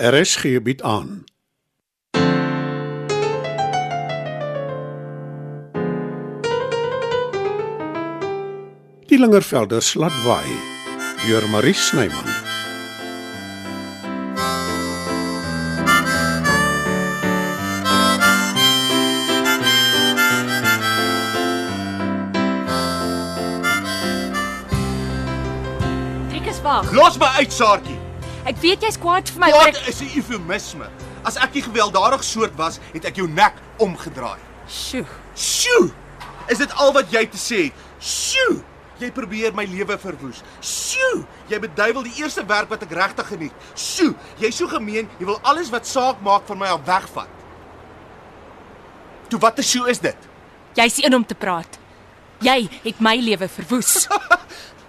RSG bied aan. Die Lingervelders laat waai deur Marie Snyman. Los my uit, Saartjie. Ek weet jy's kwaad vir my, maar Kwaad ek is 'n eufemisme. As ek die gewelddadige soort was, het ek jou nek omgedraai. Sjoe. Sjoe! Is dit al wat jy te sê het? Sjoe! Jy probeer my lewe verwoes. Sjoe! Jy beduiwel die eerste werk wat ek regtig geniet. Sjoe! Jy's so gemeen, jy wil alles wat saak maak van my af wegvat. Toe watter sjoe is dit? Jy's een om te praat. Jy het my lewe verwoes.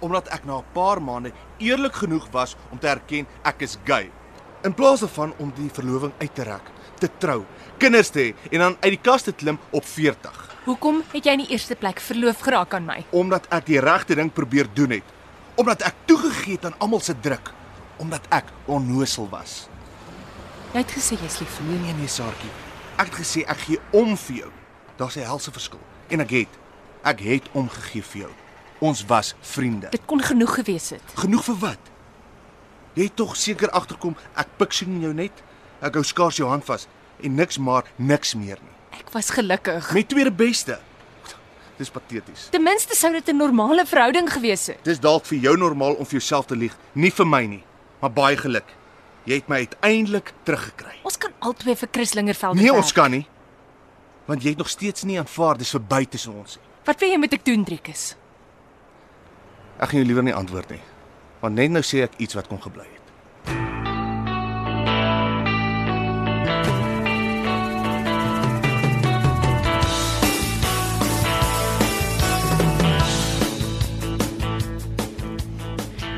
Omdat ek na 'n paar maande eerlik genoeg was om te erken ek is gay. In plaas daarvan om die verloving uit te rek, te trou, kinders te hê en dan uit die kas te klim op 40. Hoekom het jy in die eerste plek verloof geraak aan my? omdat ek die regte ding probeer doen het. Omdat ek toegegee het aan almal se druk. Omdat ek onnosel was. Jy het gesê jy's lief vir my. Nee nee nee, Saartjie. Ek het gesê ek gee om vir jou. Daar's 'n helse verskil. En ek het ek het omgegee vir jou. Ons was vriende. Dit kon genoeg gewees het. Genoeg vir wat? Jy het tog seker agterkom ek piksoen jou net. Ek hou skaars jou hand vas en niks maar niks meer nie. Ek was gelukkig. My tweede beste. Dis pateties. Ten minste sou dit 'n normale verhouding gewees het. Dis dalk vir jou normaal om vir jouself te lieg, nie vir my nie. Maar baie geluk. Jy het my uiteindelik teruggekry. Ons kan albei vir Chris Lingerveld Nee, ons kan nie. Want jy het nog steeds nie aanvaar dis verby tussen ons nie. Wat wil jy met ek doen, Driekus? Ek gaan jou liewer nie antwoord nie. Want net nou sê ek iets wat kon gebly het.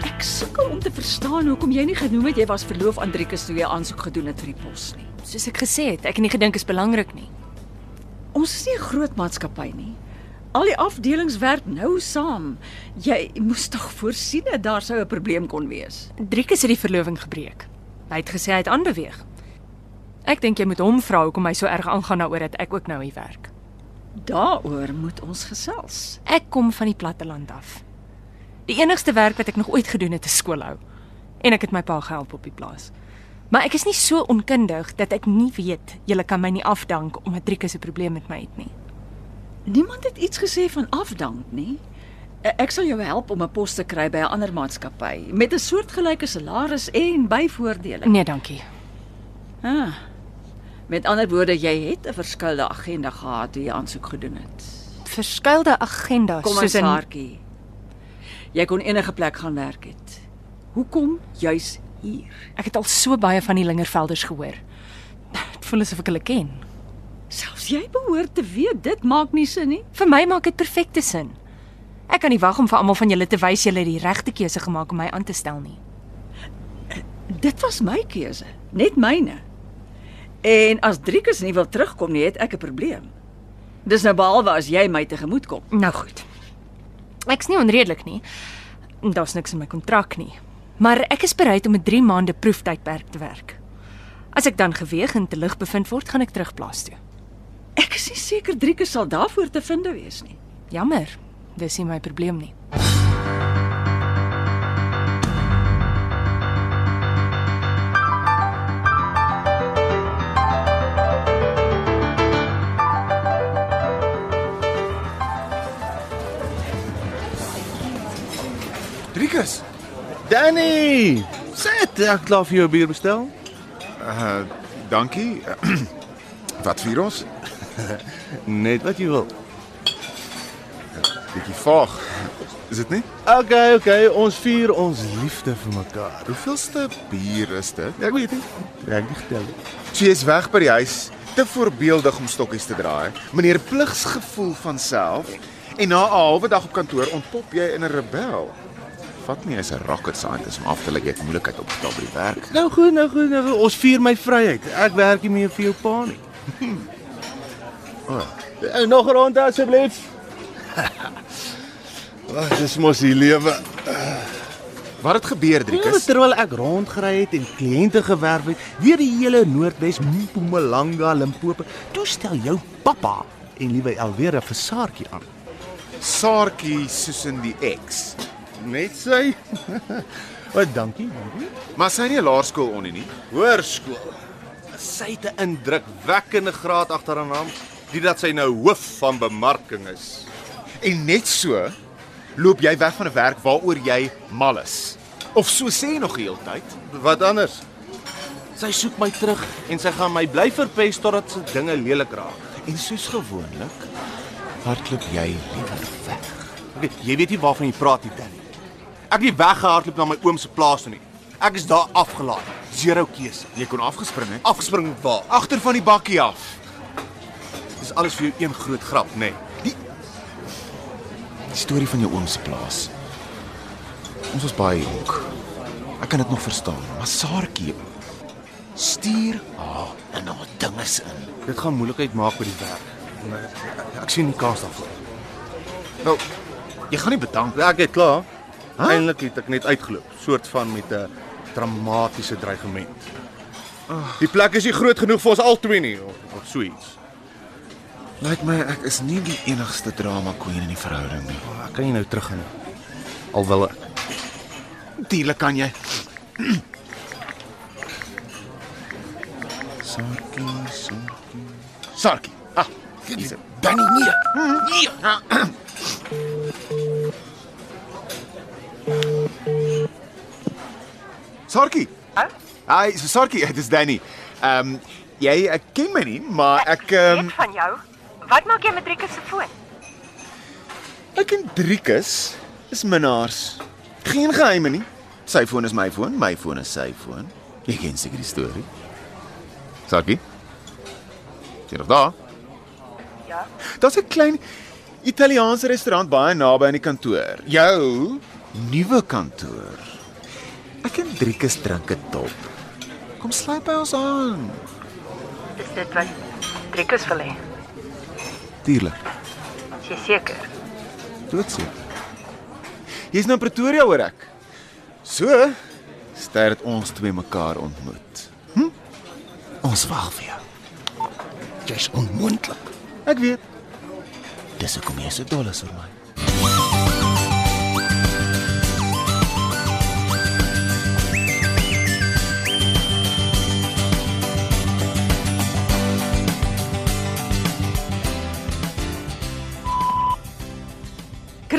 Ek sukkel om te verstaan hoekom jy nie genoem het jy was verloof aan Driekus toe jy aansoek gedoen het vir die pos nie. Soos ek gesê het, ek het nie gedink is belangrik nie. Ons is nie 'n groot maatskappy nie. Al die afdelings werk nou saam. Jy moes tog voorsien dat daar sou 'n probleem kon wees. Driekus het die verloving gebreek. Hy het gesê hy het aanbeweeg. Ek dink jy moet hom vra hoekom hy so erg aangaan daaroor dat ek ook nou hier werk. Daaroor moet ons gesels. Ek kom van die platteland af. Die enigste werk wat ek nog ooit gedoen het is skoolhou. En ek het my pa gehelp op die plaas. Maar ek is nie so onkundig dat ek nie weet julle kan my nie afdank omdat Driekus 'n probleem met my het nie. Niemand het iets gesê van afdank nie. E- Ek sal jou help om 'n pos te kry by 'n ander maatskappy met 'n soortgelyke salaris en byvoordele. Nee, dankie. Ah. Met ander woorde, jy het 'n verskeie agenda gehad toe jy aansoek gedoen het. Verskeide agendas Kom soos ons in Saartjie. Jy kon enige plek gaan werk het. Hoekom juis hier? Ek het al so baie van die Lingervelders gehoor. Dit voel asof ek hulle ken. Selfs jy behoort te weet dit maak nie sin nie. Vir my maak dit perfekte sin. Ek kan nie wag om vir almal van julle te wys julle het die regte keuse gemaak om my aan te stel nie. Dit was my keuse, net myne. En as Driekus nie wil terugkom nie, het ek 'n probleem. Dis nou behalwe as jy my tegemoet kom. Nou goed. Ek's nie onredelik nie. Daar's niks in my kontrak nie. Maar ek is bereid om 'n 3 maande proeftydperk te werk. As ek dan geweeg en te lig bevind word, gaan ek terug plaas toe. Ek is nie seker Driekus sal daarvoor te vind wees nie. Jammer. Dis nie my probleem nie. Driekus. Danny, sit. Ek klaar vir jou bier bestel. Uh dankie. Wat vier ons? Net wat jy wil. Bietjie vaag. Is dit nie? Okay, okay, ons vier ons liefde vir mekaar. Hoeveelste bier is dit? Ek weet nie. Ek het getel nie. So jy's weg by die huis, te voorbeeldig om stokkies te draai. Meneer pligsgevoel van self en na 'n halwe dag op kantoor ontpop jy in 'n rebel. Vat nie as 'n rocket scientist om af te lê jy moeilikheid op te by die werk. Nou goed, nou goed, nou goed. Ons vier my vryheid. Ek werk nie meer vir jou pa nie. oh. Nog 'n ronde asseblief. Wat dis mos die lewe. Wat het gebeur, Ja, Driekus? terwyl ek rondgery het en kliënte gewerf het deur die hele Noordwes, Mpumalanga, Limpopo, toe stel jou pappa en liewe Alwera vir Saartjie aan. Saartjie soos in die X. Net sy. Wat dankie, dankie. Maar sy het nie laerskool onnie nie. Hoërskool. Sy het 'n indrukwekkende graad agter haar naam, dit dat sy nou hoof van bemarking is. En net so loop jy weg van 'n werk waaroor jy mal is. Of so sê nog die hele tyd. Wat anders? Sy soek my terug en sy gaan my bly verpes totdat sy dinge lelik raak. En soos gewoonlik hardloop jy liewer weg. Okay, jy weet nie waarvan jy praat nie, Danny. Ek het nie weggehardloop na my oom se plaas toe nie. Ek is daar afgelaai. Zero keuse. Jy kon afgespring het. Afgespring waar? Agter van die bakkie af. Dis alles vir jou een groot grap, nê? Nee. Die storie van jou oom se plaas. Ons was baie jonk. Ek kan dit nog verstaan, maar Saartjie stuur haar in haar dinges in. Dit gaan moeilikheid maak met die werk. Nee, ek- sien nie kans daarvoor. Wel, jy gaan nie bedank Ja, ek het klaar. Huh? Eindelik het ek net uitgeloop, soort van met 'n dramatiese dreigement. Die plek is nie groot genoeg vir ons albei nie of, of so iets. Lyk my ek is nie die enigste drama queen in die verhouding nie. Ek kan jy nou teruggaan. Al wil ek. Natuurlik kan jy. Sarkie, Sarkie. Sarkie. Ah, dis Danny nee. Nee. Sarkie. Hi, so Sarkie, dit is Danny. Ehm um, jy ek ken my nie, maar ek ehm um, van jou. Wat maak jy met Rieke se foon? ek en Driekus is minnaars. Geen geheime nie. Sy foon is my foon, my foon is sy foon. Jy ken seker die storie. Sarkie. Jy nog daar? Ja. Daar's 'n klein Italiaanse restaurant baie naby aan die kantoor. Jou nuwe kantoor. Ek en Driekus drink dit top. Kom sluit by ons aan. Is dit wat Rieke wil hê? Tuurlik. Jy seker? Doodseker. Jy's nou in Pretoria hoor ek. So, ster dit ons twee mekaar ontmoet. Hm? Ons wag vir jou. Jy's onmoontlik. Ek weet. Dis hoekom jy so dol is oor my.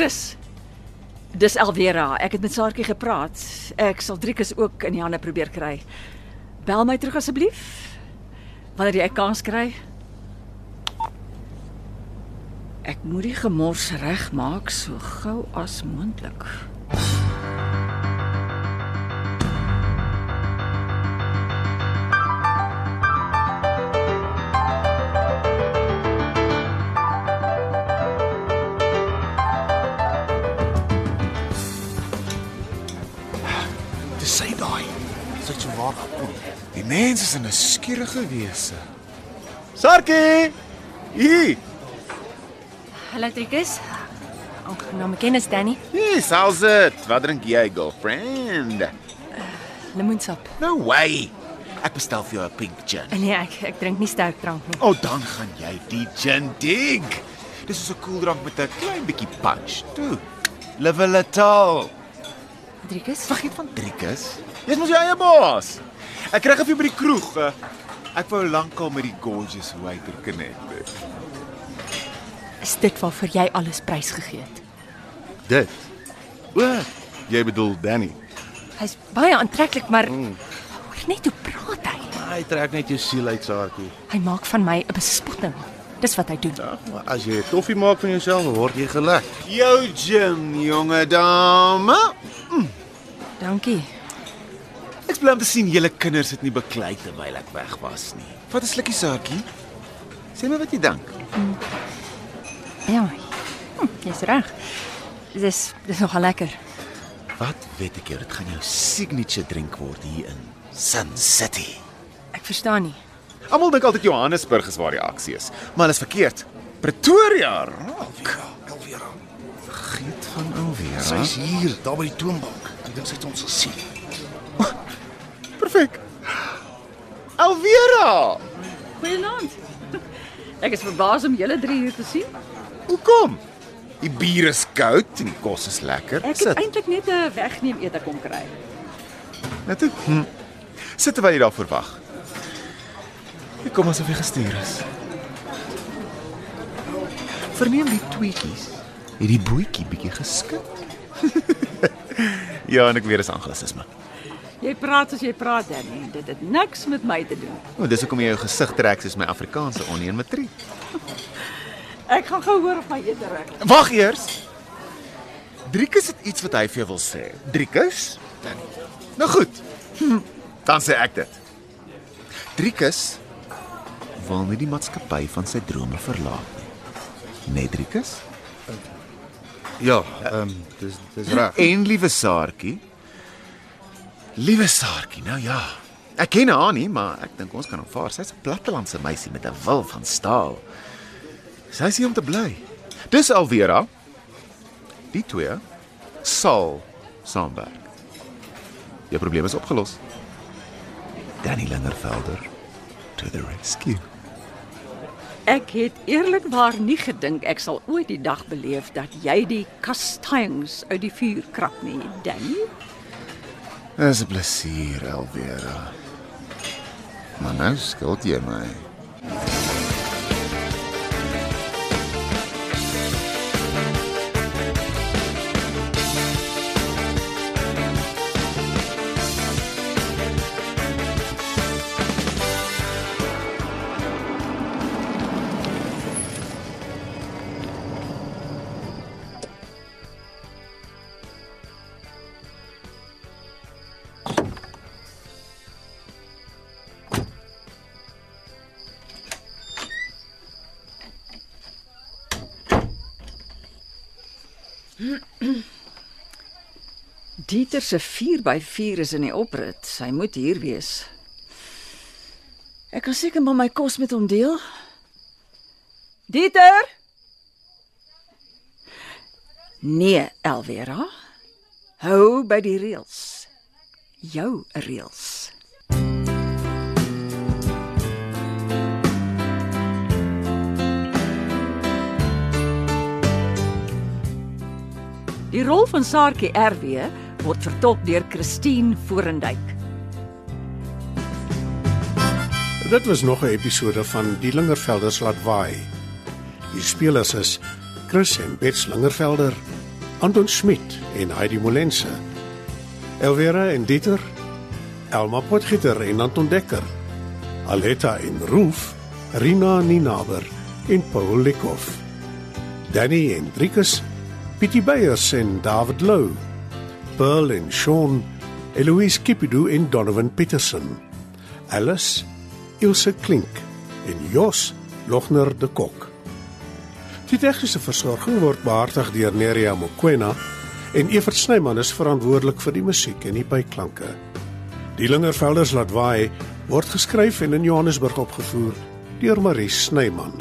Chris. Dis Alvera. Ek het met Saartjie gepraat. Ek sal Driekus ook in die hande probeer kry. Bel my terug asseblief. Wanneer jy 'n kans kry. Ek moet die gemors regmaak so gou as moontlik. Mens is 'n nuuskierige wese. Sarkie! Hier. Hallo Trikus. Aangename kennis Danny. Yes, how's it? Wat drink jy, girlfriend? Lemoensap. No way. Ek bestel vir jou 'n pink gin. Nee, ek ek drink nie sterk drank nie. O, oh, dan gaan jy die gin dig. Dis is 'n koeldrank met 'n klein bietjie punch. Toe. Live a little. Trikus. Vergeet van Driekus. Jy's mos jou eie baas. Ek kry gefie by die kroeg. eh. Ek wou lankal met die gorgeous waiter connect. Is dit waarvoor jy alles prysgegee het? Dit. O, jy bedoel Danny. Hy's baie aantreklik, maar hoor net hoe praat hy. Hy trek net jou siel uit, Saartjie. Hy maak van my 'n bespotting. Dis wat hy doen. Ja, maar as jy 'n toffie maak van jouself, word jy gelek. Jou gin, jonge dame. Dankie. Ek bly om te sien julle kinders het nie beklei terwyl ek weg was nie. Vat 'n slukkie saartjie. Sê my wat jy dink. Ja. Hm, jy's reg. Dis dis nogal lekker. Wat weet ek jou, dit gaan jou signature drink word hier in Sun City. Ek verstaan nie. Almal dink altyd Johannesburg is waar die aksie is, maar hulle is verkeerd. Pretoria, rock. Elvira. Vergeet van Alvera. Sy's hier, daar by die toonbank. Ek dink sy het ons gesien. Alvera. Goeienaand. Ek is verbaas om julle drie hier te sien. Hoekom? Die bier is koud en die kos is lekker. Ek het eintlik net 'n wegneem ete kom kry. Net toe. Hm. Sit terwyl jy daarvoor wag. Ek kom asof jy gestuur is. Verneem die tweetjies. Het die boetjie bietjie geskit? ja, en ek weer is anglisisme. Jy praat as jy praat, Danny. Dit het niks met my te doen. O, dis hoekom jy jou gesig trek soos my Afrikaanse onie in matriek. Ek gaan gou hoor of my ete reg. Wag eers. Driekus het iets wat hy vir jou wil sê. Driekus? Nou goed. Hm, dan sê ek dit. Driekus wil nie die maatskappy van sy drome verlaat nie. Net Driekus? Ja, ehm um, dis dis reg. En liewe Saartjie. Liewe Saartjie, nou ja. Ek ken haar nie, maar ek dink ons kan aanvaar sy's 'n plattelandse meisie met 'n wil van staal. Sy is hier om te bly. Dis Alvera. Die twee sal saamwerk. Jou probleem is opgelos. Danny Langervelder to the rescue. Ek het eerlikwaar nie gedink ek sal ooit die dag beleef dat jy die kastanjes uit die vuur krap nie, Danny. Dis 'n plesier, Alvera. Maar nou skuld jy my. Dieter se 4x4 is in die oprit. Hy moet hier wees. Ek kan seker maar my kos met hom deel. Dieter? Nee, Elvera. Hou by die reëls. Jou reëls. Die rol van Saartjie RW word vertolk deur Christine Forendyk. Dit was nog 'n episode van Die Lingervelders laat waai. Die spelers is Chris en Bets Lingervelder, Anton Smit en Heidi Molense. Elvera en Dieter, Elma Potgieter en Anton Dekker. Aletta en Roof, Rina Ninaber en Paul Lekhoff. Danny en Driekus, Pietie Beyers en David Lou. Pearl en Sean, Eloise Kipidu en Donovan Petersen. Alice, Ilse Klink en Jos Logner de Kok. Die tegniese versorging word behartig deur Nerea Mokoena en Evert Snyman is verantwoordelik vir die musiek en die byklanke. Die Lingervelders laat waai word geskryf en in Johannesburg opgevoer deur Marie Snyman.